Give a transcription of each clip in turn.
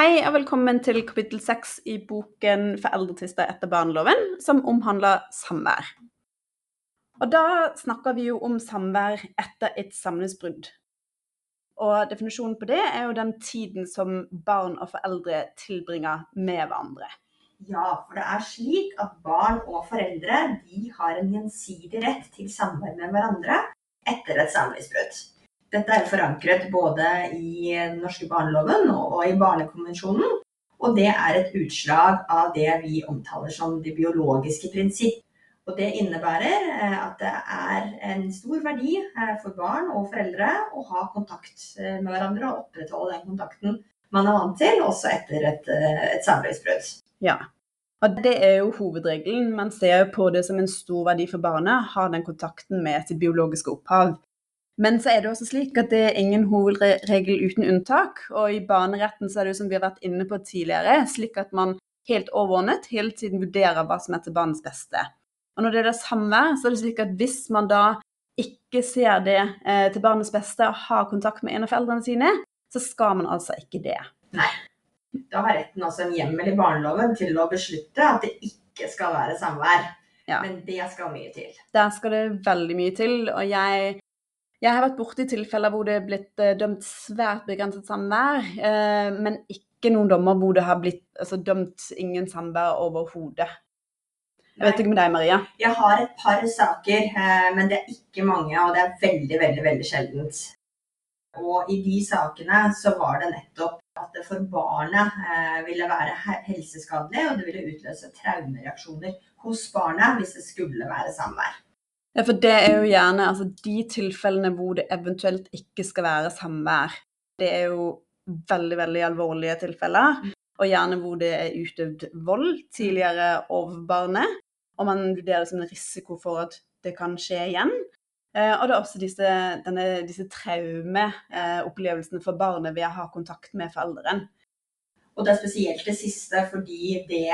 Hei og velkommen til kapittel seks i boken 'Foreldretvister etter barneloven', som omhandler samvær. Og da snakker vi jo om samvær etter et samlivsbrudd. Og definisjonen på det er jo den tiden som barn og foreldre tilbringer med hverandre. Ja, for det er slik at barn og foreldre de har en gjensidig rett til samvær med hverandre etter et samlivsbrudd. Dette er forankret både i den norske barneloven og i Barnekonvensjonen. Og det er et utslag av det vi omtaler som det biologiske prinsipp. Og det innebærer eh, at det er en stor verdi eh, for barn og foreldre å ha kontakt eh, med hverandre og opprettholde den kontakten man er vant til, også etter et, et samlivsbrudd. Ja, og det er jo hovedregelen. Man ser på det som en stor verdi for barnet, ha den kontakten med sitt biologiske opphav. Men så er det også slik at det er ingen hovedregel uten unntak. Og i barneretten så er det jo som vi har vært inne på tidligere, slik at man helt overordnet hele tiden vurderer hva som er til barnets beste. Og når det er det samvær, så er det slik at hvis man da ikke ser det eh, til barnets beste og har kontakt med en av foreldrene sine, så skal man altså ikke det. Nei. Da har retten også en hjemmel i barneloven til å beslutte at det ikke skal være samvær. Ja. Men det skal mye til. Der skal det veldig mye til. Og jeg jeg har vært borti tilfeller hvor det er blitt uh, dømt svært begrenset samvær, uh, men ikke noen dommer hvor det har blitt altså, dømt ingen samvær overhodet. Jeg vet ikke med deg, Maria? Jeg har et par saker, uh, men det er ikke mange, og det er veldig, veldig, veldig sjeldent. Og i de sakene så var det nettopp at det for barnet ville være helseskadelig, og det ville utløse traumereaksjoner hos barnet hvis det skulle være samvær. Ja, for det er jo gjerne altså, de tilfellene hvor det eventuelt ikke skal være samvær. Det er jo veldig, veldig alvorlige tilfeller. Mm. Og gjerne hvor det er utøvd vold tidligere over barnet. Og man vurderer det som en risiko for at det kan skje igjen. Eh, og det er også disse, denne, disse traumeopplevelsene for barnet ved å ha kontakt med forelderen. Og det er spesielt det siste fordi det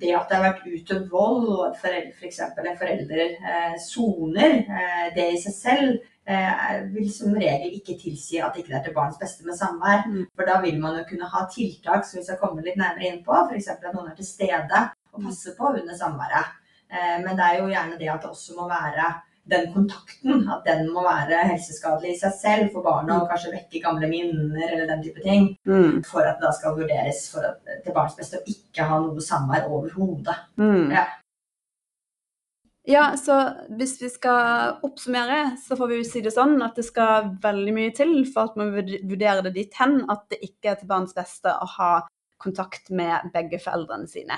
det at det har vært utøvd vold, og at f.eks. For en forelder eh, soner, eh, det i seg selv eh, vil som regel ikke tilsi at det ikke er til barns beste med samvær. Mm. For da vil man jo kunne ha tiltak som vi skal komme litt nærmere inn på, f.eks. at noen er til stede og passer på under samværet. Eh, men det er jo gjerne det at det også må være den kontakten, at den må være helseskadelig i seg selv for barna, og mm. kanskje vekke gamle minner eller den type ting, mm. for at det da skal vurderes at, til barns beste å ikke ha noe samvær overhodet. Mm. Ja. ja, så hvis vi skal oppsummere, så får vi jo si det sånn at det skal veldig mye til for at man vurderer det dit hen at det ikke er til barns beste å ha kontakt med begge foreldrene sine.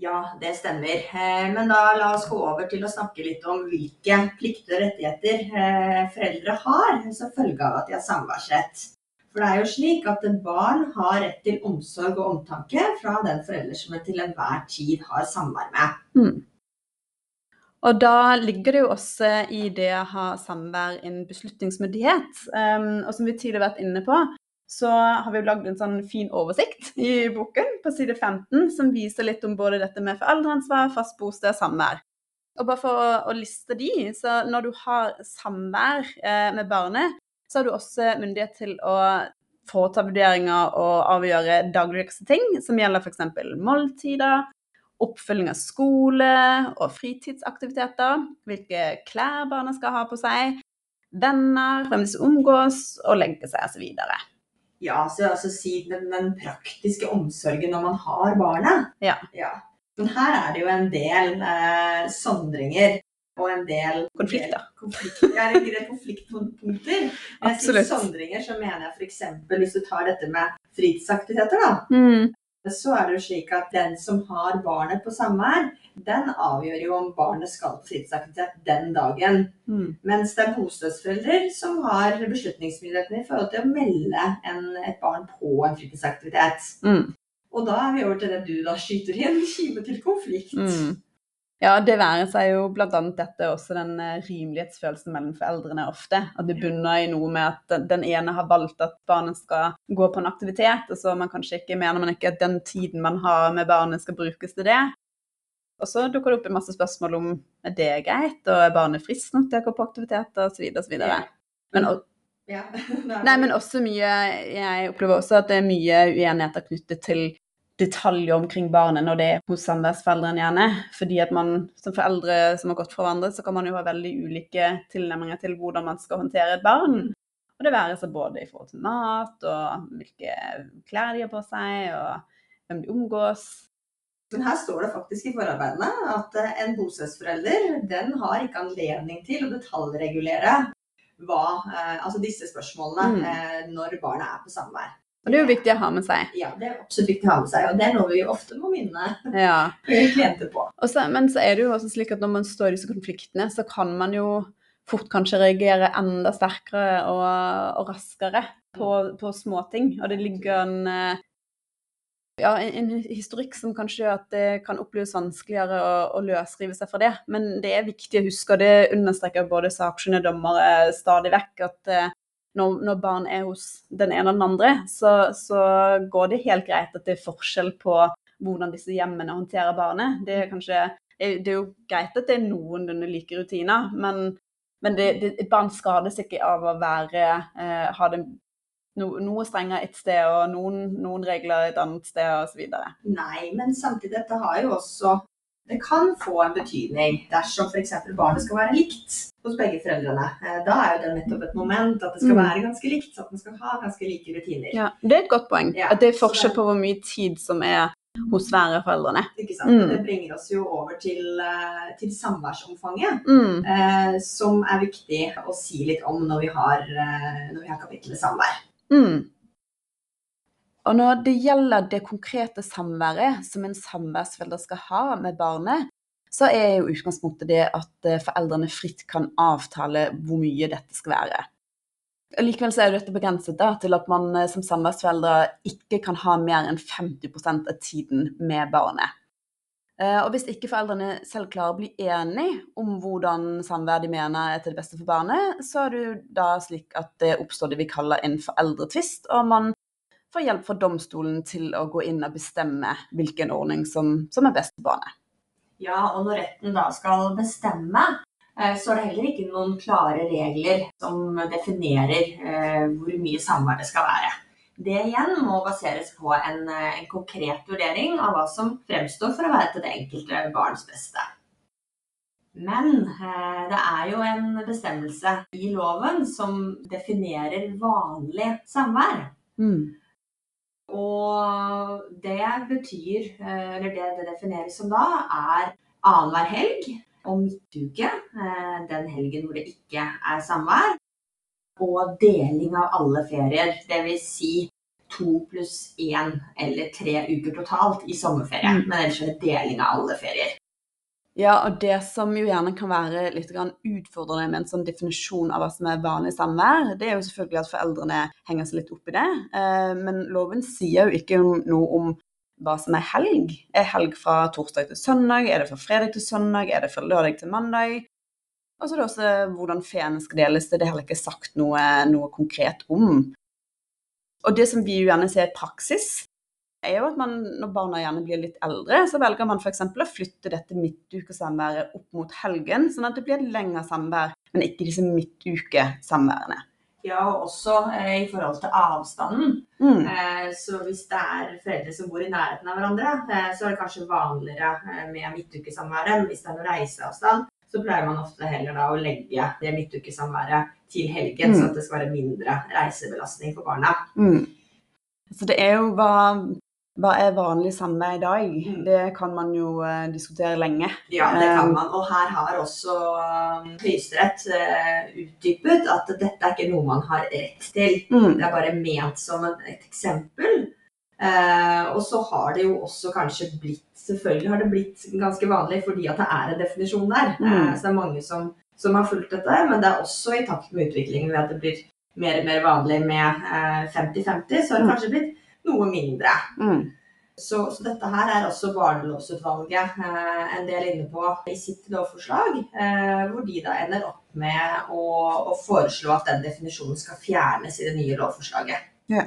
Ja, det stemmer. Eh, men da la oss gå over til å snakke litt om hvilke plikter og rettigheter eh, foreldre har som følge av at de har samværsrett. For det er jo slik at barn har rett til omsorg og omtanke fra den forelder som til enhver tid har samvær med. Mm. Og da ligger det jo også i det å ha samvær en beslutningsmyndighet. Um, og som vi tidligere har vært inne på, så har vi lagd en sånn fin oversikt i boken på side 15 som viser litt om både dette med foreldreansvar, fast bosted og samvær. Og bare for å, liste de, så når du har samvær eh, med barnet, så har du også myndighet til å foreta vurderinger og avgjøre dagligdagse ting, som gjelder f.eks. måltider, oppfølging av skole og fritidsaktiviteter, hvilke klær barna skal ha på seg, venner, hvem de omgås og legge seg osv. Ja, så altså si den, den, praktiske omsorgen når man har barnet. Ja. ja. Men her er det jo en del eh, sondringer og en del Konflikter. Konflikter, ja, en del konfliktpunkter. Absolutt. sondringer så mener jeg f.eks. hvis du tar dette med fritidsaktiviteter, da. Mm så er det jo slik at den som har barnet på samvær, den avgjør jo om barnet skal på fritidsaktivitet den dagen. Mm. Mens det er bostødsforeldre som har beslutningsmyndigheten i forhold til å melde en, et barn på en fritidsaktivitet. Mm. Og da er vi over til det du da skyter inn, kime til konflikt. Mm. Ja, det være seg jo bl.a. dette også den eh, rimelighetsfølelsen mellom foreldrene ofte. At det bunner i noe med at den ene har valgt at barnet skal gå på en aktivitet, og så man kanskje ikke mener man ikke at den tiden man har med barnet skal brukes til det. Og så dukker det opp en masse spørsmål om er det greit, og er barnet friskt nok til å gå på aktiviteter osv. osv. Men Ja. Nei, men også mye Jeg opplever også at det er mye uenigheter knyttet til detaljer omkring barnet når det er hos samværsforeldrene gjerne. Fordi at man som foreldre som har gått fra hverandre, så kan man jo ha veldig ulike tilnærminger til hvordan man skal håndtere et barn. Og det være seg både i forhold til mat og hvilke klær de har på seg, og hvem de omgås. Men her står det faktisk i forarbeidene at eh, en bostedsforelder den har ikke anledning til å detaljregulere hva, eh, altså disse spørsmålene Mm. eh, når barnet er på samvær. Og det er jo viktig å ha med seg. Ja, det er absolutt viktig å ha med seg, og det er noe vi ofte må minne Ja. klienter på. Så, men så er det jo også slik at når man står i disse konfliktene, så kan man jo fort kanskje reagere enda sterkere og, og raskere på, på småting. Og det ligger en, eh, ja, en, en historikk som kanskje gjør at det kan oppleves vanskeligere å, å løsrive seg fra det. Men det er viktig å huske, og det understreker både sakkyndige dommere stadig vekk, at eh, når, når barn er hos den ene og den andre, så, så går det helt greit at det er forskjell på hvordan disse hjemmene håndterer barnet. Det er kanskje det er jo greit at det er noenlunde like rutiner, men, men det, det, et barn skades ikke av å være eh, ha det no, noe strengere et sted og noen, noen regler et annet sted osv. Nei, men samtidig, dette har jo også Det kan få en betydning dersom f.eks. barnet skal være likt hos begge foreldrene. Eh, Da er jo det nettopp et moment at det skal Mm. være ganske likt, så at man skal ha ganske like rutiner. Ja, det er et godt poeng. Ja, at det er forskjell på hvor mye tid som er hos hver av foreldrene. Ikke sant? Mm. Det bringer oss jo over til, eh, til samværsomfanget, Mm. eh, som er viktig å si litt om når vi har, eh, når vi har kapittelet samvær. Mm. Og når det gjelder det konkrete samværet som en samværsforelder skal ha med barnet, så er jo utgangspunktet det at eh, foreldrene fritt kan avtale hvor mye dette skal være. Likevel så er dette begrenset da, til at man eh, som samværsforeldre ikke kan ha mer enn 50% av tiden med barnet. Eh, Og hvis ikke foreldrene selv klarer å bli enige om hvordan samvær de mener er til det beste for barnet, så er det jo da slik at det oppstår det vi kaller en foreldretvist, og man får hjelp fra domstolen til å gå inn og bestemme hvilken ordning som, som er best for barnet. Ja, og når retten da skal bestemme, eh, så er det heller ikke noen klare regler som definerer eh, hvor mye samvær det skal være. Det igjen må baseres på en, eh, en konkret vurdering av hva som fremstår for å være til det enkelte barns beste. Men det er jo en bestemmelse i loven som definerer vanlig samvær. Mm. Og det betyr, eh, eller det det defineres som da, er annenhver helg og midtuke, eh, den helgen hvor det ikke er samvær, og deling av alle ferier. Det vil si to pluss én eller tre uker totalt i sommerferie. Mm. Men ellers er det deling av alle ferier. Ja, og det som jo gjerne kan være litt utfordrende med en sånn definisjon av hva som er vanlig samvær, det er jo selvfølgelig at foreldrene henger seg litt opp i det. Eh, Men loven sier jo ikke noe om hva som er helg. Er helg fra torsdag til søndag? Er det fra fredag til søndag? Er det fra lørdag til mandag? Og så er det også hvordan feene skal deles. Det er heller ikke sagt noe, noe konkret om. Og det som vi jo gjerne ser i praksis, er jo at man, når barna gjerne blir litt eldre, så velger man f.eks. å flytte dette midtukesamværet opp mot helgen, sånn at det blir et lengre samvær, men ikke disse midtukesamværene. Ja, og også eh, i forhold til avstanden. Mm. Eh, Så hvis det er foreldre som bor i nærheten av hverandre, eh, så er det kanskje vanligere eh, med midtukesamværet. Men hvis det er noe reiseavstand, så pleier man ofte heller da å legge det midtukesamværet til helgen, Mm. så at det skal være mindre reisebelastning for barna. Mm. Så det er jo hva, hva er vanlig samvær i dag? Mm. Det kan man jo uh, diskutere lenge. Ja, det kan man. Og her har også um, Høyesterett uh, utdypet at dette er ikke noe man har rett til. Mm. Det er bare ment som et, et eksempel. Uh, og så har det jo også kanskje blitt Selvfølgelig har det blitt ganske vanlig fordi at det er en definisjon der. Mm. Så det er mange som, som har fulgt dette. Men det er også i takt med utviklingen ved at det blir mer og mer vanlig med eh, 50-50, så har det Mm. kanskje blitt noe mindre. Mm. Så, så dette her er også barnelovsutvalget eh, en del inne på i sitt lovforslag, eh, hvor de da ender opp med å, å foreslå at den definisjonen skal fjernes i det nye lovforslaget. Ja.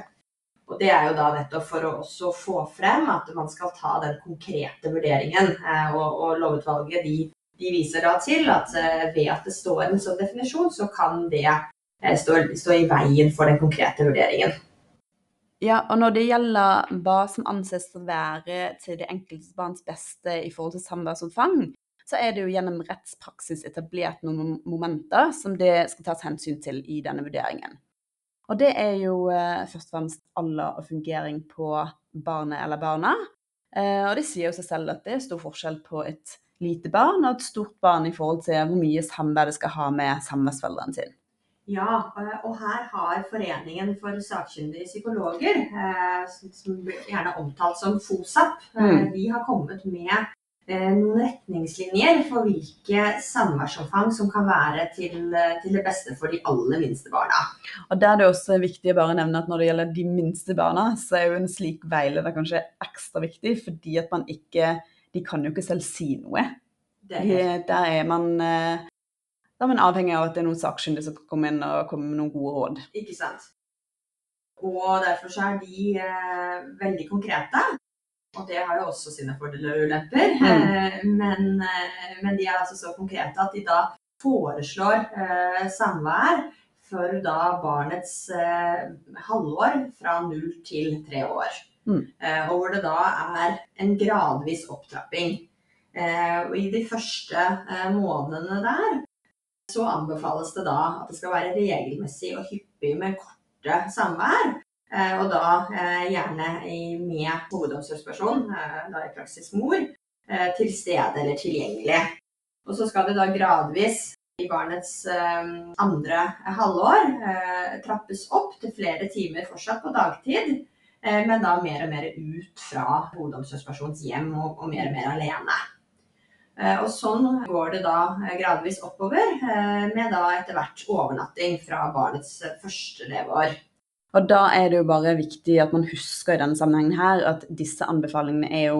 Og det er jo da nettopp for å også få frem at man skal ta den konkrete vurderingen. Eh, og, og lovutvalget de, de viser da til at eh, ved at det står en sånn definisjon, så kan det eh, stå, stå i veien for den konkrete vurderingen. Ja, og når det gjelder hva som anses å være til det enkelte barns beste i forhold til samværsomfang, så er det jo gjennom rettspraksis etablert noen momenter som det skal tas hensyn til i denne vurderingen. Og det er jo eh, først og fremst alder og fungering på barnet eller barna. Eh, og det sier jo seg selv at det er stor forskjell på et lite barn og et stort barn i forhold til hvor mye samvær det skal ha med samværsforeldrene sine. Ja, eh, og her har Foreningen for sakkyndige psykologer, eh, som gjerne omtalt som FOSAP, eh, Mm. de har kommet med noen retningslinjer for hvilke samværsomfang som kan være til, til det beste for de aller minste barna. Og der er det også viktig å bare nevne at når det gjelder de minste barna, så er jo en slik veileder kanskje ekstra viktig, fordi at man ikke De kan jo ikke selv si noe. Det er De, der er man da er man avhengig av at det er noen sakkyndige som kan komme inn og komme med noen gode råd. ikke sant? Og derfor så er de eh, veldig konkrete. Og det har jo også sine fordeler og ulemper. Mm. Eh, men, eh, men de er altså så konkrete at de da foreslår eh, samvær for da barnets eh, halvår fra null til tre år. Mm. Eh, og hvor det da er en gradvis opptrapping. Eh, og i de første eh, månedene der så anbefales det da at det skal være regelmessig og hyppig med korte samvær. Eh, og da eh, gjerne med hovedomsorgsperson, eh, da i praksis mor, til stede eller tilgjengelig. Og så skal det da gradvis i barnets andre halvår trappes opp til flere timer fortsatt på dagtid, men da mer og mer ut fra hovedomsorgspersons hjem og mer og mer alene. Eh, Og sånn går det da eh, gradvis oppover, eh, med da etter hvert overnatting fra barnets første leveår. Og da er det jo bare viktig at man husker i denne sammenhengen her at disse anbefalingene er jo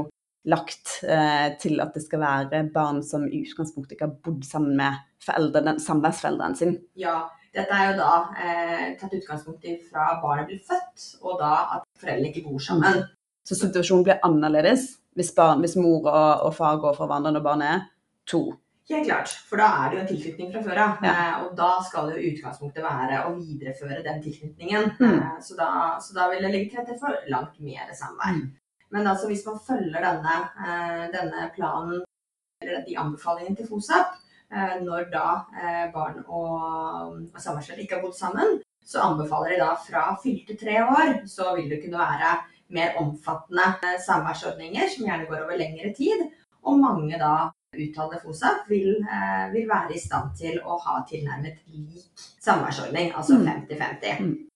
lagt eh, til at det skal være barn som i utgangspunktet ikke har bodd sammen med foreldrene, samværsforeldrene sine. Ja, dette er jo da eh, tatt utgangspunkt i fra barnet blir født, og da at foreldrene ikke bor sammen. Så situasjonen blir annerledes hvis, barn, hvis mor og, og far går fra hverandre når barnet er to. Helt klart, for da er det jo en tilknytning fra før av. Ja. Eh, og da skal jo utgangspunktet være å videreføre den tilknytningen. Mm. Eh, så, da, så da vil det legge til rette for langt mer samvær. Mm. Men altså hvis man følger denne, eh, denne planen, eller de anbefalingene til FOSAP, eh, når da barn og, og samværsforeldre ikke har bodd sammen, så anbefaler de da fra fylte tre år, så vil det kunne være mer omfattende eh, samværsordninger som gjerne går over lengre tid. Og mange da uttaler FOSA vil, eh, vil være i stand til å ha tilnærmet lik samværsordning, altså Mm. 50-50.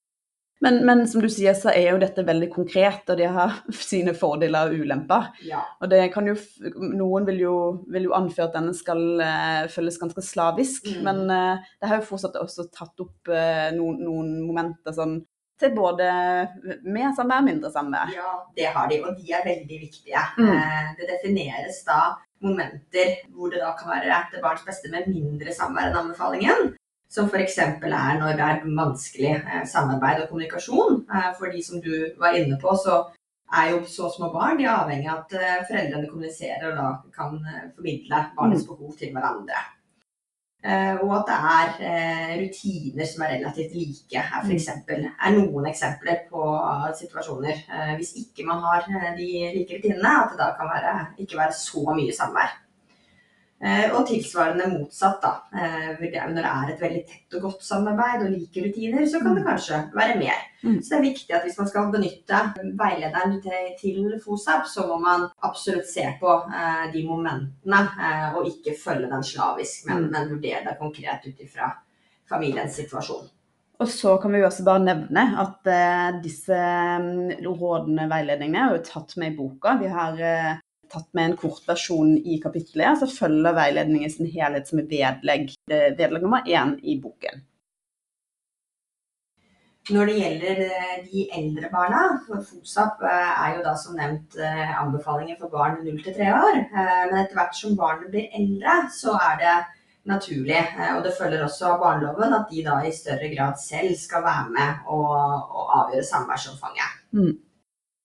Men, men som du sier, så er jo dette veldig konkret, og de har sine fordeler og ulemper. Ja. Og det kan jo, noen vil jo, vil jo anføre at denne skal uh, følges ganske slavisk, Mm. men uh, det har jo fortsatt også tatt opp uh, noen, noen momenter sånn til både mer og mindre samme. ja, det har de, og de er veldig viktige. Mm. Eh, Det defineres da momenter hvor det da kan være til barns beste med mindre samvær enn anbefalingen. Som f.eks. er når det er vanskelig eh, samarbeid og kommunikasjon. Eh, For de som du var inne på, så er jo så små barn de er avhengig av at foreldrene kommuniserer og da kan formidle barnets behov til hverandre. Eh, Og at det er eh, rutiner som er relativt like. Her for Mm. eksempel, er noen eksempler på situasjoner eh, hvis ikke man har de like rutinene, at det da kan være, ikke være så mye samvær. Eh, Og tilsvarende motsatt, da. Eh, Når det er et veldig tett og godt samarbeid og like rutiner, så kan det kanskje være mer. Mm. Så det er viktig at hvis man skal benytte veilederen til, FOSAP, så må man absolutt se på eh, de momentene, og ikke følge den slavisk, men, Mm. men vurdere det konkret ut ifra familiens situasjon. Og så kan vi jo også bare nevne at disse mm, rådene, veiledningene, er jo tatt med i boka. Vi har tatt med en kortversjon i kapittelet, så følger veiledningen i sin helhet som et vedlegg, vedlegg nummer én i boken. Når det gjelder eh, de eldre barna, for FOSAP eh, er jo da som nevnt eh, anbefalinger for barn 0 til 3 år. Men etter hvert som barnet blir eldre, så er det naturlig, og det følger også av barneloven, at de da i større grad selv skal være med og, og avgjøre samværsomfanget. Og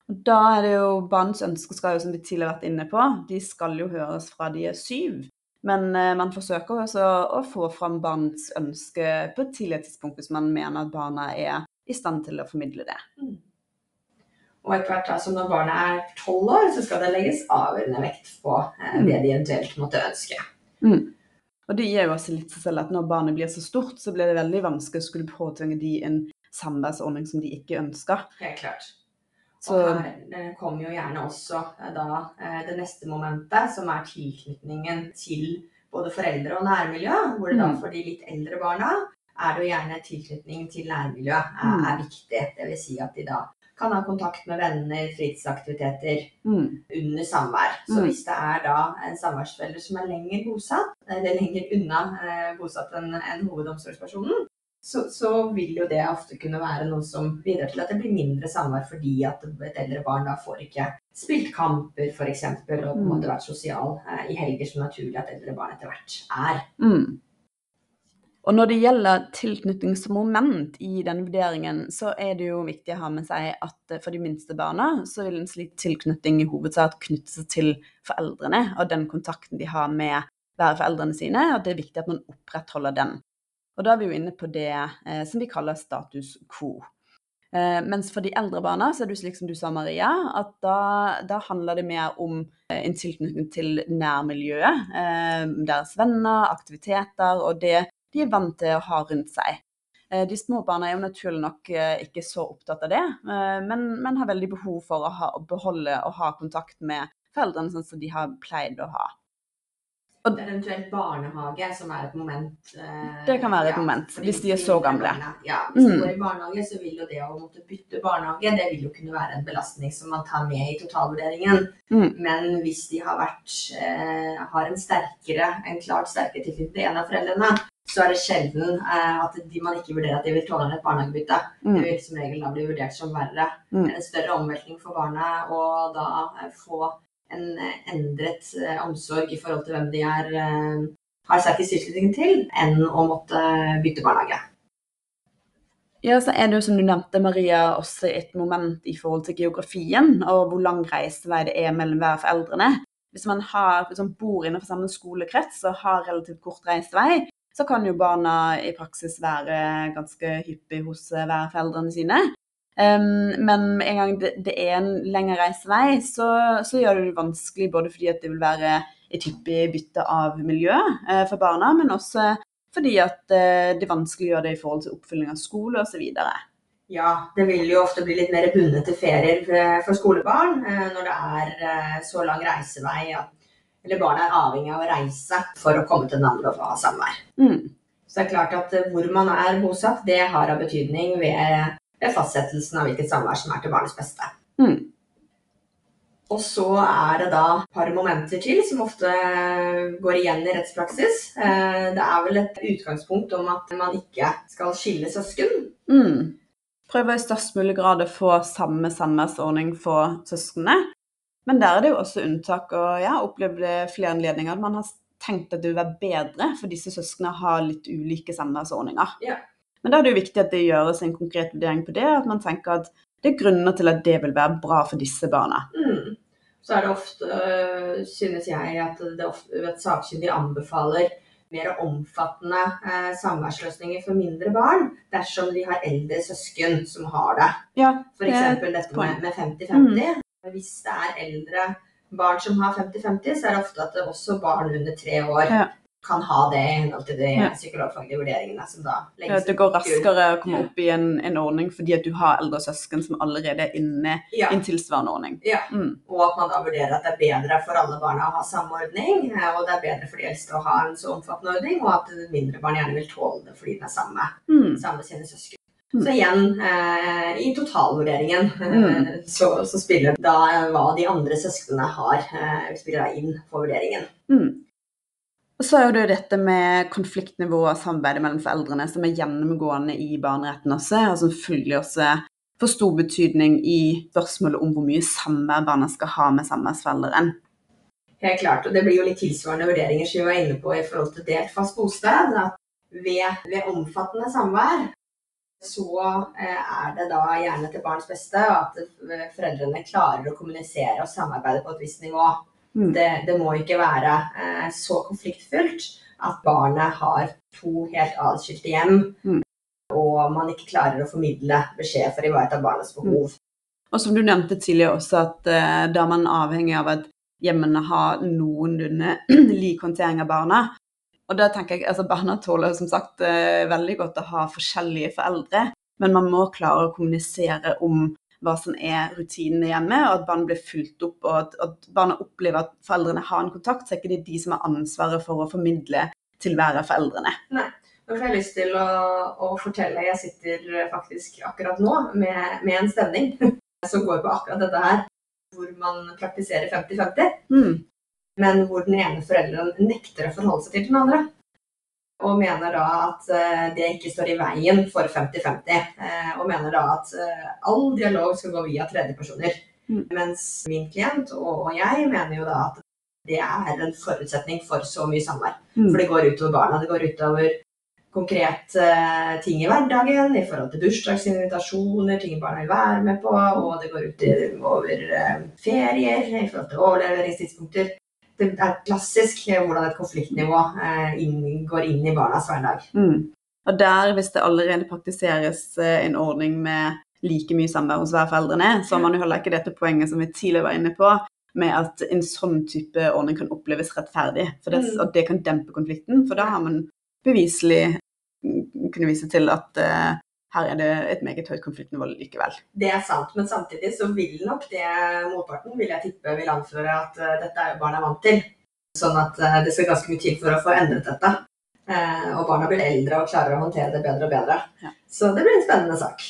Da er det jo barns ønsker skal jo, som vi tidligere har vært inne på, de skal jo høres fra de er syv. Men eh, man forsøker også å få fram barnets ønske på et tidligere tidspunkt hvis man mener at barna er i stand til å formidle det. Og etter hvert da, som når barnet er tolv år, så skal det legges avgjørende vekt på eh, det de eventuelt måtte ønske. Og det gir jo også litt seg selv at når barnet blir så stort, så blir det veldig vanskelig å skulle påtvinge de en samværsordning som de ikke ønsker. Helt klart. Så Og her eh, kommer jo gjerne også eh, da eh, det neste momentet, som er tilknytningen til både foreldre og nærmiljø. Hvor det da Mm. for de litt eldre barna er det jo gjerne tilknytning til nærmiljøet er, Mm. er viktig. Dvs. Si at de da kan ha kontakt med venner, fritidsaktiviteter mm, under samvær. Så Mm. hvis det er da en samværsforelder som er lenger bosatt, eller lenger unna bosatt enn enn hovedomsorgspersonen, så, så vil jo det ofte kunne være noe som bidrar til at det blir mindre samvær fordi at et eldre barn da får ikke spilt kamper f.eks. og på en Mm. måte vært sosial eh, i helger som naturlig at eldre barn etter hvert er. mm. Og når det gjelder tilknytningsmoment i den vurderingen, så er det jo viktig å ha med seg at eh, for de minste barna, så vil en slik tilknytning i hovedsak knytte seg til foreldrene og den kontakten de har med hver foreldrene sine, og det er viktig at man opprettholder den. Og da er vi jo inne på det eh, som vi kaller status quo. Eh, mens for de eldre barna så er det slik som du sa, Maria, at da, da handler det mer om eh, en tilknytning til nærmiljøet. Eh, deres venner, aktiviteter og det de er vant til å ha rundt seg. Eh, de små barna er jo naturlig nok eh, ikke så opptatt av det, men, men har veldig behov for å, ha, beholde og ha kontakt med foreldrene sånn som de har pleid å ha. Det er eventuelt barnehage som er et moment. eh, Det kan være et ja, moment, hvis de er så gamle. Ja, hvis de du går i barnehage, så vil jo det å måtte bytte barnehage, det vil jo kunne være en belastning som man tar med i totalvurderingen. Mm. Men hvis de har vært, eh, har en sterkere, en klart sterkere tilknytning til en av foreldrene, så er det sjelden eh, at de, man ikke vurderer at de vil tåle et barnehagebytte. Det Mm. vil som regel da bli vurdert som verre. Mm. En større omveltning for barna og da eh, få en eh, endret eh, omsorg i forhold til hvem de er, eh, har sterkest tilknytning til, enn å måtte bytte barnehage. Ja, så er det jo som du nevnte, Maria, også et moment i forhold til geografien, og hvor lang reisevei det er mellom hver foreldrene. Hvis man har, liksom, bor innenfor samme skolekrets og har relativt kort reisevei, så kan jo barna i praksis være ganske hyppig hos hver foreldrene sine. Men med en gang det, er en lengre reisevei, så, så gjør det det vanskelig både fordi at det vil være et hyppig bytte av miljø eh, for barna, men også fordi at eh, det vanskeliggjør det i forhold til oppfylling av skole osv. Ja, det vil jo ofte bli litt mer bundet til ferier for skolebarn eh, når det er så lang reisevei at eller barnet er avhengig av å reise for å komme til den andre og få ha samvær. Mm. Så det er klart at hvor man er bosatt, det har av betydning ved, ved fastsettelsen av hvilket samvær som er til barnets beste. Mm. Og så er det da et par momenter til som ofte går igjen i rettspraksis. Eh, Det er vel et utgangspunkt om at man ikke skal skille søsken. Mm. Prøve i størst mulig grad å få samme samværsordning for søsknene. Men der er det jo også unntak, og jeg har opplevd det flere anledninger at man har tenkt at det vil være bedre for disse søsknene å ha litt ulike samværsordninger. Ja. Men da er det jo viktig at det gjøres en konkret vurdering på det, at man tenker at det er grunner til at det vil være bra for disse barna. Mm. Så er det ofte, øh, synes jeg, at ofte, at sakkyndige anbefaler mer omfattende eh, samværsløsninger for mindre barn dersom de har eldre søsken som har det. Ja, det eksempel dette med, med 50-50. Hvis det er eldre barn som har 50-50, så er det ofte at det også barn under tre år Ja. Kan ha det i henhold til de Ja. psykologfaglige vurderingene som da legges at det går raskere å komme Ja. opp i en, en ordning fordi at du har eldre søsken som allerede er inne Ja. i en tilsvarende ordning. Ja. Mm. Og at man da vurderer at det er bedre for alle barna å ha samme ordning, eh, og det er bedre for de eldste å ha en så omfattende ordning, og at mindre barn gjerne vil tåle det fordi den er samme, Mm. samme sine søsken. Mm. Så igjen, eh, i totalvurderingen Mm. så, så spiller da eh, hva de andre søsknene har, eh, spiller da inn på vurderingen. Mm. Og så er jo det dette med konfliktnivå og samarbeidet mellom foreldrene som er gjennomgående i barneretten også, og som følgelig også får stor betydning i spørsmålet om hvor mye samvær barna skal ha med samværsforelderen. Helt klart, og det blir jo litt tilsvarende vurderinger som vi var inne på i forhold til delt fast bosted. At ved, ved omfattende samvær så eh, er det da gjerne til barns beste at foreldrene klarer å kommunisere og samarbeide på et visst nivå. Mm. Det, det må ikke være eh, så konfliktfylt at barnet har to helt adskilte hjem, Mm. og man ikke klarer å formidle beskjed for å ivareta barnets behov. Og som du nevnte tidligere også, at eh, da er avhengig av at hjemmene har noenlunde lik håndtering av barna. Og da tenker jeg, altså Barna tåler som sagt eh, veldig godt å ha forskjellige foreldre, men man må klare å kommunisere om hva som er rutinene hjemme, og at barn blir fulgt opp, og at, at barna opplever at foreldrene har en kontakt, så er ikke det de som har ansvaret for å formidle til hver av foreldrene. Nå får jeg lyst til å, å fortelle, jeg sitter faktisk akkurat nå med, med en stemning som går på akkurat dette her, hvor man praktiserer 50-50. Mm. men hvor den ene forelderen nekter å forholde seg til den andre. Og mener da at eh, det ikke står i veien for 50-50. eh, Og mener da at eh, all dialog skal gå via tredjepersoner. Mm. Mens min klient og jeg mener jo da at det er en forutsetning for så mye samvær. Mm. For det går utover barna. Det går utover konkret ting i hverdagen i forhold til bursdagsinvitasjoner, ting barna vil være med på, og det går utover ferier i forhold til overleveringstidspunkter. Det er klassisk eh, hvordan et konfliktnivå eh, inn, går inn i barnas hverdag. Mm. Og der, hvis det allerede praktiseres eh, en ordning med like mye samvær hos hver foreldrene, så har man jo heller ikke dette poenget som vi tidligere var inne på, med at en sånn type ordning kan oppleves rettferdig. For det, Mm. at det kan dempe konflikten, for da har man beviselig mm, kunne vise til at eh, her er det et meget høyt konfliktnivå likevel. Det er sant, men samtidig så vil nok det motparten vil jeg tippe vil anføre at eh, dette er jo barna vant til. Sånn at eh, det skal ganske mye til for å få endret dette. Eh, og barna blir eldre og klarer å håndtere det bedre og bedre. Ja. Så det blir en spennende sak.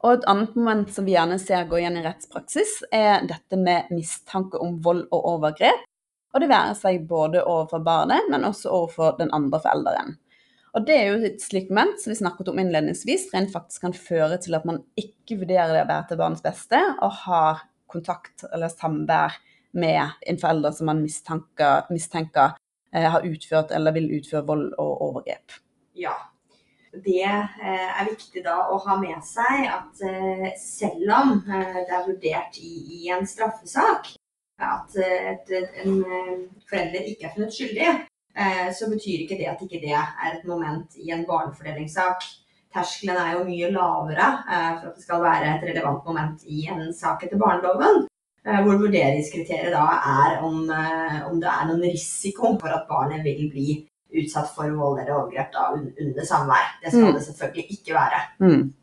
Og et annet moment som vi gjerne ser gå igjen i rettspraksis, er dette med mistanke om vold og overgrep. Og det være seg både overfor barnet, men også overfor den andre forelderen. Og det er jo et slikt moment som vi snakket om innledningsvis, rent faktisk kan føre til at man ikke vurderer det å være til barnets beste, og har kontakt eller samvær med en forelder som man mistenker, mistenker eh, har utført eller vil utføre vold og overgrep. Ja. Det eh, er viktig da å ha med seg at eh, selv om eh, det er vurdert i, i en straffesak at eh, et, en eh, forelder ikke er funnet skyldig, så betyr ikke det at ikke det er et moment i en barnefordelingssak. Terskelen er jo mye lavere eh, for at det skal være et relevant moment i en sak etter barneloven. eh, Hvor vurderingskriteriet da er om, eh, om det er noen risiko for at barnet vil bli utsatt for vold eller overgrep da, under samvær. Det skal Mm. det selvfølgelig ikke være. Mm.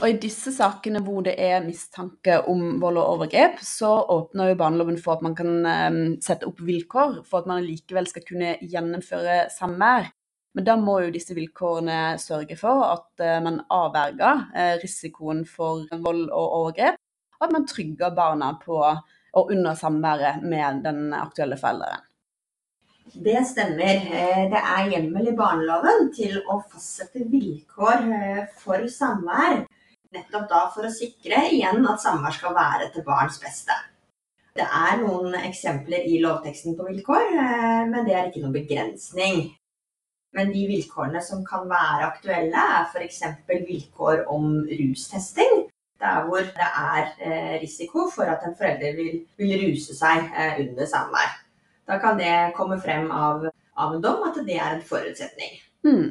Og i disse sakene hvor det er mistanke om vold og overgrep, så åpner jo barneloven for at man kan eh, sette opp vilkår for at man likevel skal kunne gjennomføre samvær. Men da må jo disse vilkårene sørge for at eh, man avverger eh, risikoen for vold og overgrep, og at man trygger barna på og under samværet med den aktuelle forelderen. Det stemmer. Eh, Det er hjemmel i barneloven til å fastsette vilkår for samvær. Nettopp da for å sikre igjen at samvær skal være til barns beste. Det er noen eksempler i lovteksten på vilkår, eh, men det er ikke noen begrensning. Men de vilkårene som kan være aktuelle, er f.eks. vilkår om rustesting. Der hvor det er eh, risiko for at en forelder vil, vil ruse seg eh, under samvær. Da kan det komme frem av, av en dom at det er en forutsetning. Hmm.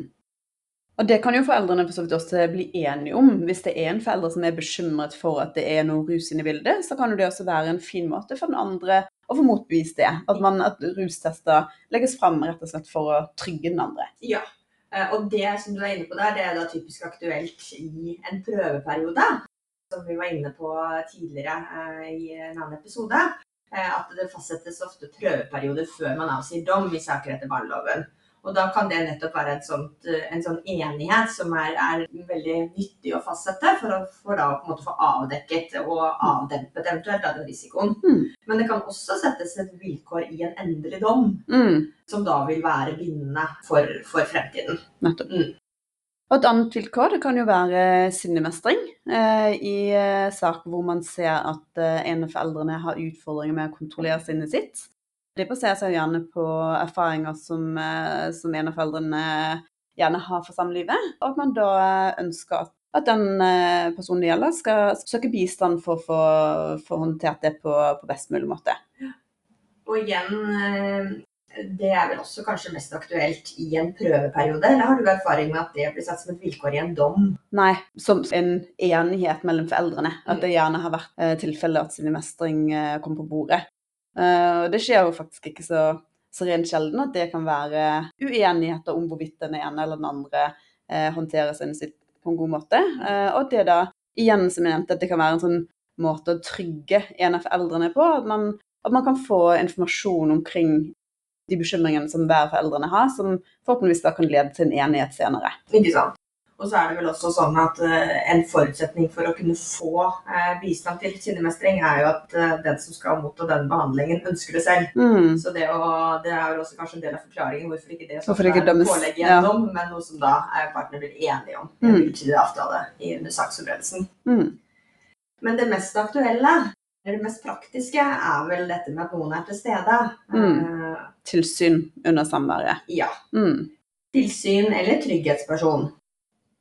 Og det kan jo foreldrene for så vidt også bli enige om. Hvis det er en forelder som er bekymret for at det er noe rus inne i bildet, så kan jo det også være en fin måte for den andre å få motbevist det. At, man, at rustester legges fram rett og slett for å trygge den andre. Ja. Eh, Og det som du er inne på der, det er da typisk aktuelt i en prøveperiode. Som vi var inne på tidligere eh, i en annen episode. eh, At det fastsettes ofte prøveperioder før man avsier dom i saker etter barneloven. Og da kan det nettopp være et sånt, eh, en sånn enighet som er, er veldig nyttig å fastsette, for å for da på en måte få avdekket og avdempet eventuelt av den risikoen. Mm. Men det kan også settes et vilkår i en endelig dom, Mm. som da vil være bindende for, for fremtiden. Nettopp. Mm. Og et annet vilkår det kan jo være sinnemestring. Eh, I eh, saker hvor man ser at eh, en av foreldrene har utfordringer med å kontrollere sinnet sitt. Det baserer seg gjerne på erfaringer som, eh, som en av foreldrene gjerne har for samlivet, og at man da ønsker at at den eh, personen det gjelder, skal søke bistand for å få, håndtert det på, på best mulig måte. Og igjen, eh, det er vel også kanskje mest aktuelt i en prøveperiode, eller har du erfaring med at det blir satt som et vilkår i en dom? Nei, som en enighet mellom foreldrene. At det gjerne har vært eh, tilfelle at sinnemestring mestring kom på bordet. Eh, det skjer jo faktisk ikke så, så rent sjelden at det kan være uenigheter om hvorvidt den ene eller den andre eh, håndterer sinnet sitt på en god måte. Eh, og det da, igjen som jeg nevnte, at det kan være en sånn måte å trygge en av foreldrene på. At man, at man kan få informasjon omkring de bekymringene som hver foreldrene har, som forhåpentligvis da kan lede til en enighet senere. Ikke sant. Og så er det vel også sånn at uh, en forutsetning for å kunne få uh, bistand til sinnemestring, er jo at uh, den som skal motta den behandlingen, ønsker det selv. Mm. Så det, å, det er vel også kanskje en del av forklaringen hvorfor ikke det Hvorfor ikke er dømmes, pålegg ja. gjennom, men noe som da er partene blir enige om i Mm. midlertidig avtale i under saksforberedelsen. Mm. Men det mest aktuelle, det mest praktiske, er vel dette med at noen er til stede. Mm. Tilsyn under samværet. ja. Mm. Tilsyn eller trygghetsperson.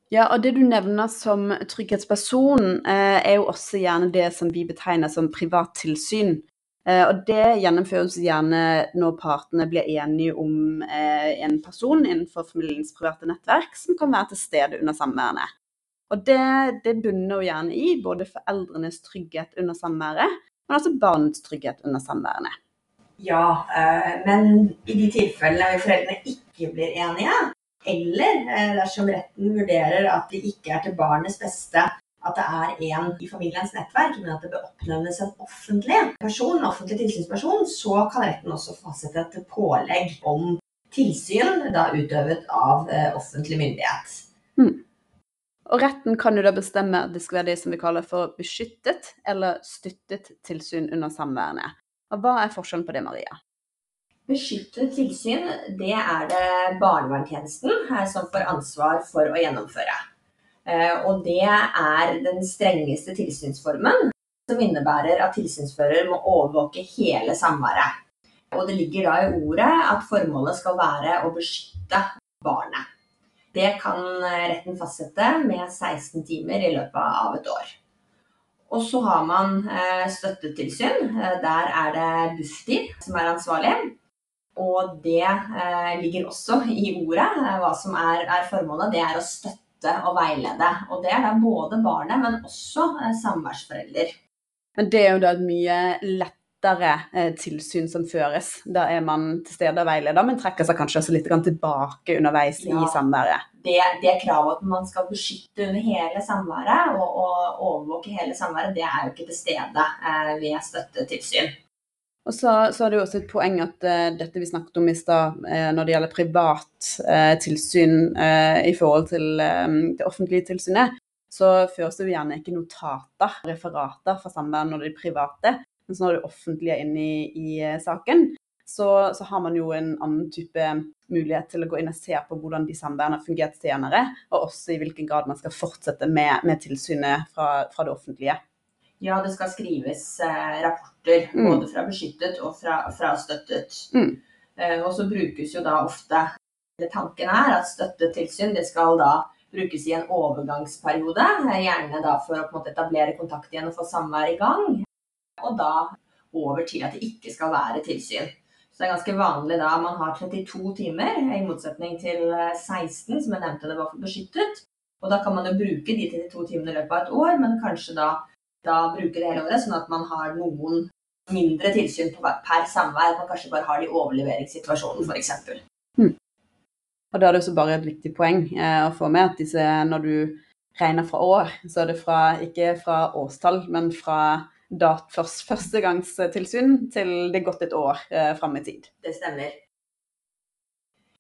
Ja, og det du nevner som trygghetsperson, eh, er jo også gjerne det som vi betegner som privat tilsyn. Eh, og det gjennomføres gjerne når partene blir enige om eh, en person innenfor familiens private nettverk som kan være til stede under samværene. Og det, det bunner jo gjerne i både foreldrenes trygghet under samværet, men også barnets trygghet under samværene. Ja, eh, men i de tilfellene foreldrene ikke blir enige, eller eh, dersom retten vurderer at det ikke er til barnets beste at det er en i familiens nettverk, men at det bør oppnevnes en offentlig person, en offentlig tilsynsperson, så kan retten også fastsette et pålegg om tilsyn da utøvet av eh, offentlig myndighet. Og retten kan jo da bestemme at det skal være det som vi kaller for beskyttet eller støttet tilsyn under samværende. Og hva er forskjellen på det, Maria? Beskyttet tilsyn, det er det barnevernstjenesten som får ansvar for å gjennomføre. Eh, Og det er den strengeste tilsynsformen, som innebærer at tilsynsfører må overvåke hele samværet. Og det ligger da i ordet at formålet skal være å beskytte barnet. Det kan eh, retten fastsette med 16 timer i løpet av et år. Og så har man eh, støttetilsyn. Der er det Bufdir som er ansvarlig. Og det eh, ligger også i ordet. Eh, hva som er, er formålet, det er å støtte og veilede. Og det er da både barnet, men også eh, samværsforelder. Men det er jo da et mye lettere eh, tilsyn som føres. Da er man til stede og veileder, men trekker seg kanskje også litt tilbake underveis Ja. i samværet. Det, det kravet at man skal beskytte under hele samværet og, og overvåke hele samværet, det er jo ikke til stede eh, ved støttetilsyn. Og så, så er det jo også et poeng at uh, dette vi snakket om i stad, uh, når det gjelder privat uh, tilsyn i forhold til eh, det offentlige tilsynet, så føres det jo gjerne ikke notater, referater fra samvær når det er private. Mens når det offentlige er inne i, i saken, så, så har man jo en annen type mulighet til å gå inn og se på hvordan de samværene har fungert senere, og også i hvilken grad man skal fortsette med, med tilsynet fra, fra det offentlige. Ja, det skal skrives eh, rapporter, Mm. både fra beskyttet og fra, fra støttet. Mm. Eh, og så brukes jo da ofte Tanken er at støttetilsyn det skal da brukes i en overgangsperiode. eh, Gjerne da for å på en måte etablere kontakt igjen og få samvær i gang. Og da over til at det ikke skal være tilsyn. Så det er ganske vanlig da man har 32 timer, i motsetning til eh, 16, som jeg nevnte det var for beskyttet. Og da kan man jo bruke de 32 timene i løpet av et år, men kanskje da, da bruke det hele året, sånn at man har noen mindre tilsyn på, per samvær. At man kanskje bare har det i overleveringssituasjonen, f.eks. Og da er det også bare et viktig poeng eh, å få med at disse, når du regner fra år, så er det fra, ikke fra årstall, men fra dat, først, førstegangstilsyn til det er gått et år eh, fram i tid. Det stemmer.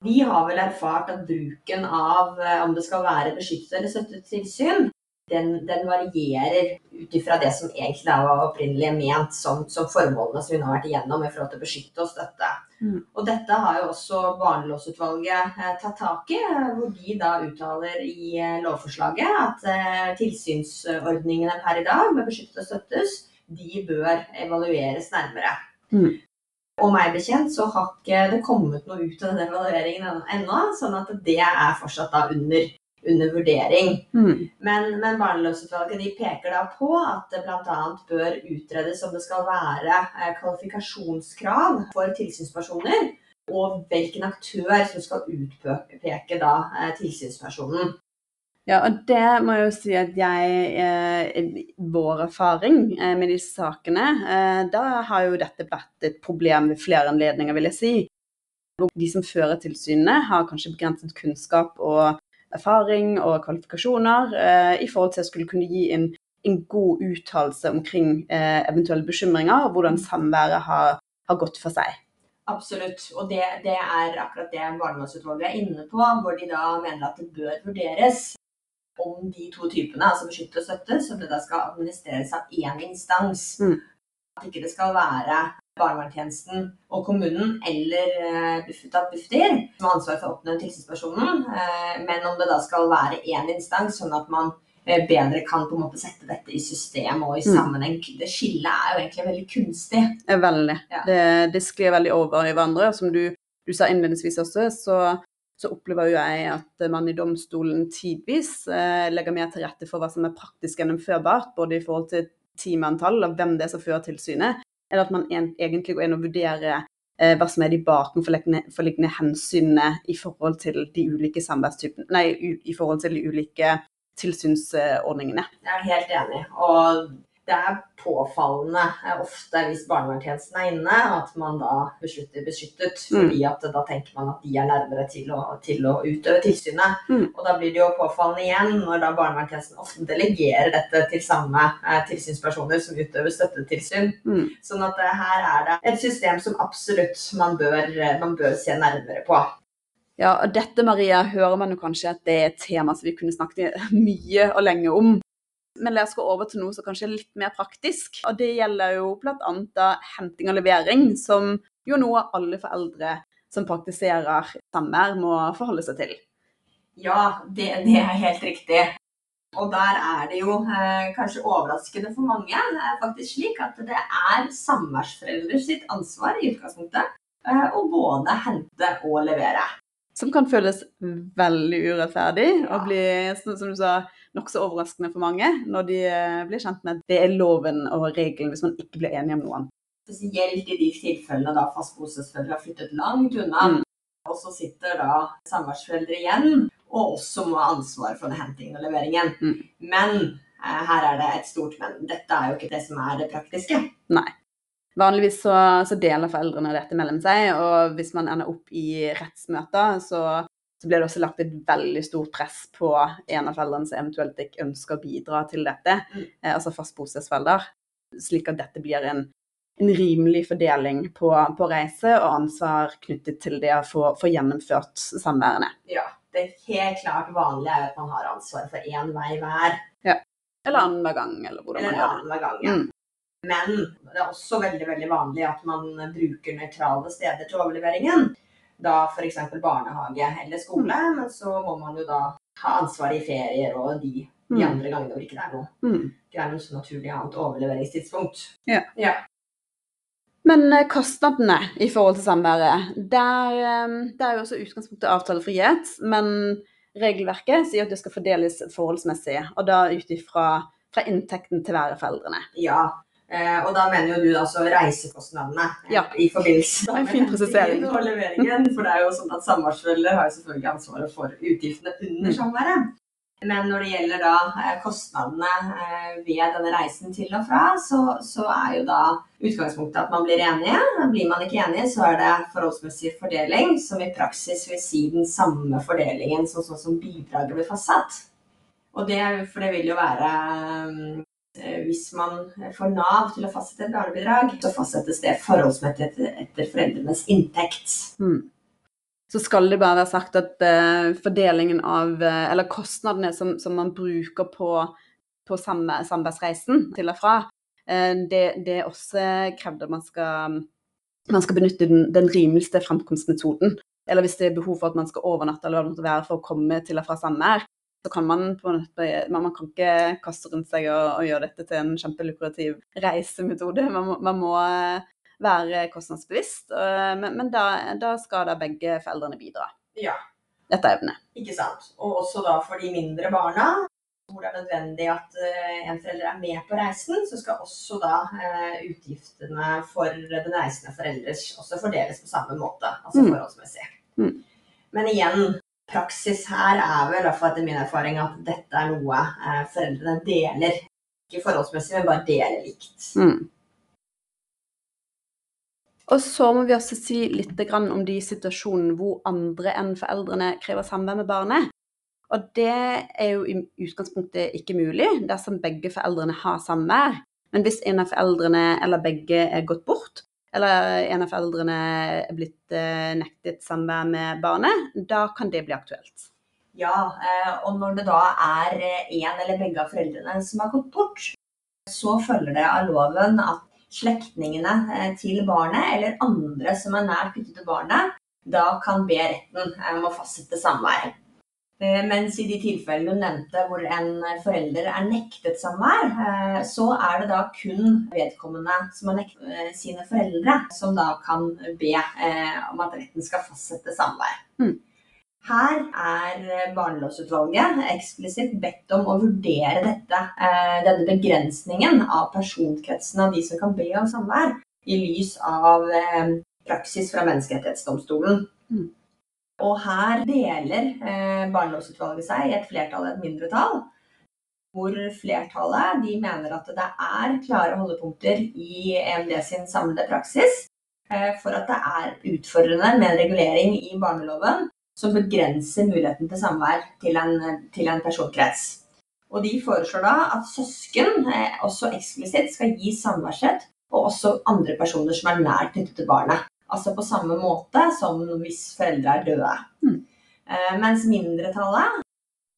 Vi har vel erfart at bruken av eh, om det skal være beskyttet eller støttet tilsyn, den, den varierer ut ifra det som egentlig var opprinnelig ment som, som formålene som hun har vært igjennom i forhold til å beskytte og støtte. Mm. Og dette har jo også barnelåsutvalget eh, tatt tak i, eh, hvor de da uttaler i eh, lovforslaget at eh, tilsynsordningene per i dag med beskyttet og støttes, de bør evalueres nærmere. Mm. Og meg bekjent så har ikke det kommet noe ut av den evalueringen ennå, sånn at det er fortsatt da under under vurdering. Mm. Men, men Barnelovutvalget de peker da på at det bl.a. bør utredes om det skal være eh, kvalifikasjonskrav for tilsynspersoner, og hvilken aktør som skal utpeke da eh, tilsynspersonen. Ja, og det må jeg jo si at jeg eh, Vår erfaring med disse sakene, da har jo dette vært et problem ved flere anledninger, vil jeg si. Hvor de som fører tilsynene, har kanskje begrenset kunnskap og erfaring og kvalifikasjoner eh, i forhold til å skulle kunne gi en, en god uttalelse omkring eh, eventuelle bekymringer og hvordan samværet har, har gått for seg. Absolutt. Og det, det er akkurat det barnevernsutvalget er inne på, hvor de da mener at det bør vurderes om de to typene, altså beskytte og støtte, som det da skal administreres av én instans. Mm. At ikke det skal være barnevernstjenesten og kommunen eller uh, Bufetat Bufdir som har ansvar for å oppnevne tilsynspersonen, uh, men om det da skal være én instans, sånn at man uh, bedre kan på en måte sette dette i system og i Mm. sammenheng. Det skillet er jo egentlig veldig kunstig. Eh, Veldig. Ja. Det, det sklir veldig over i hverandre. Som du, du sa innledningsvis også, så, så opplever jo jeg at man i domstolen tidvis eh, legger mer til rette for hva som er praktisk gjennomførbart, både i forhold til timeantall og hvem det er som fører tilsynet, eller at man egentlig går inn og vurderer eh, hva som er de bakenforliggende hensynene i forhold til de ulike samarbeidstypene, nei, i forhold til de ulike tilsynsordningene. Jeg er helt enig. Og det er påfallende eh, ofte hvis barnevernstjenesten er inne, at man da beslutter beskyttet. Mm. Fordi at da tenker man at de er nærmere til å, til å utøve tilsynet. Mm. Og da blir det jo påfallende igjen når da barnevernstjenesten ofte delegerer dette til samme eh, tilsynspersoner som utøver støttetilsyn. Mm. Sånn at eh, her er det et system som absolutt man bør, eh, man bør se nærmere på. Ja, og dette Maria, hører man jo kanskje at det er et tema som vi kunne snakket mye og lenge om. Men la oss gå over til noe som kanskje er litt mer praktisk. Og det gjelder jo bl.a. henting og levering, som jo noe alle foreldre som praktiserer samvær, må forholde seg til. Ja, det, det er helt riktig. Og der er det jo eh, kanskje overraskende for mange eh, faktisk slik at det er samværsforeldre sitt ansvar i utgangspunktet eh, å både hente og levere. Som kan føles veldig urettferdig Ja. og bli, som som du sa, nokså overraskende for mange når de eh, blir kjent med at det er loven og regelen hvis man ikke blir enige om noe. Spesielt i de tilfellene da fast har flyttet langt unna. Mm. Og så sitter da samværsforeldre igjen og også må ha ansvar for den hentingen og leveringen. Mm. Men eh, her er det et stort men. Dette er jo ikke det som er det praktiske. Nei. Vanligvis så, så deler foreldrene dette mellom seg, og hvis man ender opp i rettsmøter, så, så blir det også lagt et veldig stort press på en av foreldrene som eventuelt ikke ønsker å bidra til dette, Mm. eh, altså fast bostedsforelder, slik at dette blir en, en rimelig fordeling på, på reise og ansvar knyttet til det å få, få gjennomført samværene. Ja, det er helt klart vanlig er at man har ansvar for én vei hver. Ja. Eller annenhver gang, eller hvordan Eller man gjør det. annenhver gang. Ja. Mm. Men det er også veldig veldig vanlig at man bruker nøytrale steder til overleveringen. Da f.eks. barnehage eller skole, men så må man jo da ha ansvar i ferier og de, de Mm. andre gangene hvor ikke det er noe, Mm. Det er noe så naturlig annet overleveringstidspunkt. Ja. ja. Men eh, kostnadene i forhold til samværet, der, eh, det er jo også utgangspunktet avtalefrihet, men regelverket sier at det skal fordeles forholdsmessig, og da ut ifra fra inntekten til hver av foreldrene. ja. Eh, og da mener jo du altså reisekostnadene eh, Ja. i forbindelse med hentingen og leveringen. For det er jo sånn at samværsfølget har jo selvfølgelig ansvaret for utgiftene under Mm. samværet. Men når det gjelder da eh, kostnadene eh, ved denne reisen til og fra, så, så er jo da utgangspunktet at man blir enige. Blir man ikke enige, så er det forholdsmessig fordeling, som i praksis vil si den samme fordelingen som sånn som bidraget blir fastsatt. Og det, for det vil jo være eh, Hvis man får Nav til å fastsette et barnebidrag, så fastsettes det forholdsmessig etter, foreldrenes inntekt. Mm. Så skal det bare være sagt at eh, fordelingen av, eh, eller kostnadene som, som man bruker på, på samme, samværsreisen til og fra, eh, det, det er også krevd at man skal, man skal benytte den, den rimeligste fremkomstmetoden. Eller hvis det er behov for at man skal overnatte eller hva det måtte være for å komme til og fra samvær, så kan man på en måte, man, kan ikke kaste rundt seg og, og gjøre dette til en kjempelukrativ reisemetode. Man man må eh, være kostnadsbevisst, øh, men, men da, da skal da begge foreldrene bidra. Ja. dette emnet. Ikke sant. Og også da for de mindre barna, hvor det er nødvendig at eh, en forelder er med på reisen, så skal også da eh, utgiftene for den reisende foreldres også fordeles på samme måte, altså Mm. forholdsmessig. Mm. Men igjen, praksis her er vel, iallfall etter min erfaring, at dette er noe eh, foreldrene deler. Ikke forholdsmessig, men bare deler likt. Mm. Og så må vi også si litt om de situasjonene hvor andre enn foreldrene krever samvær med barnet. Og det er jo i utgangspunktet ikke mulig dersom begge foreldrene har samvær. Men hvis en av foreldrene eller begge er gått bort, eller en av foreldrene er blitt eh, nektet samvær med barnet, da kan det bli aktuelt. Ja, eh, og når det da er en eller begge av foreldrene som har gått bort, så følger det av loven at slektningene eh, til barnet, eller andre som er nært knyttet til barnet, da kan be retten eh, om å fastsette samvær. Eh, Mens i de tilfellene du nevnte hvor en forelder er nektet samvær, eh, så er det da kun vedkommende som har nektet eh, sine foreldre, som da kan be om at retten skal fastsette samvær. Mm. Her er barnelovsutvalget eksplisitt bedt om å vurdere dette, denne begrensningen av personkretsen av de som kan be om samvær, i lys av praksis fra Menneskerettighetsdomstolen. Mm. Og her deler eh, barnelovsutvalget seg i et flertall og et mindretall. Hvor flertallet de mener at det er klare holdepunkter i EMD sin samlede praksis eh, for at det er utfordrende med en regulering i barneloven som begrenser muligheten til samvær til en, til en personkrets. Og de foreslår da at søsken eh, også eksplisitt skal gi samværsrett, og også andre personer som er nært knyttet til barnet. Altså på samme måte som hvis foreldre er døde. Mm. Eh, mens mindretallet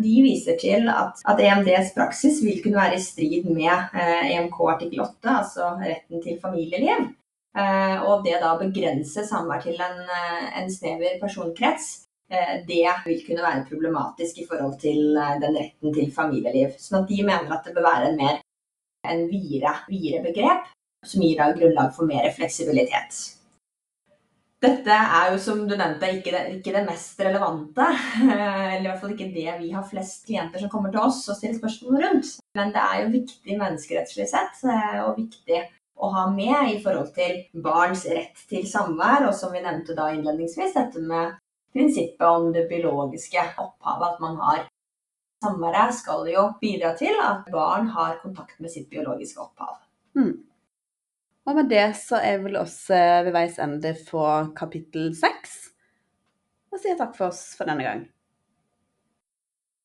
de viser til at, at EMDs praksis vil kunne være i strid med eh, EMK artikkel 8, altså retten til familieliv. Eh, og det da begrense samvær til en, en snever personkrets, det vil kunne være problematisk i forhold til den retten til familieliv. Sånn at de mener at det bør være en mer en videre, videre begrep, som gir grunnlag for mer fleksibilitet. Dette er jo, som du nevnte, ikke det, ikke det mest relevante. Eller i hvert fall ikke det vi har flest klienter som kommer til oss og stiller spørsmål rundt. Men det er jo viktig menneskerettslig sett, eh, og viktig å ha med i forhold til barns rett til samvær, og som vi nevnte da innledningsvis, dette med prinsippet om det biologiske opphavet, at man har Samværet skal jo bidra til at barn har kontakt med sitt biologiske opphav. Mm. Og med det så er vel også ved veis ende for kapittel seks. Og sier takk for oss for denne gang.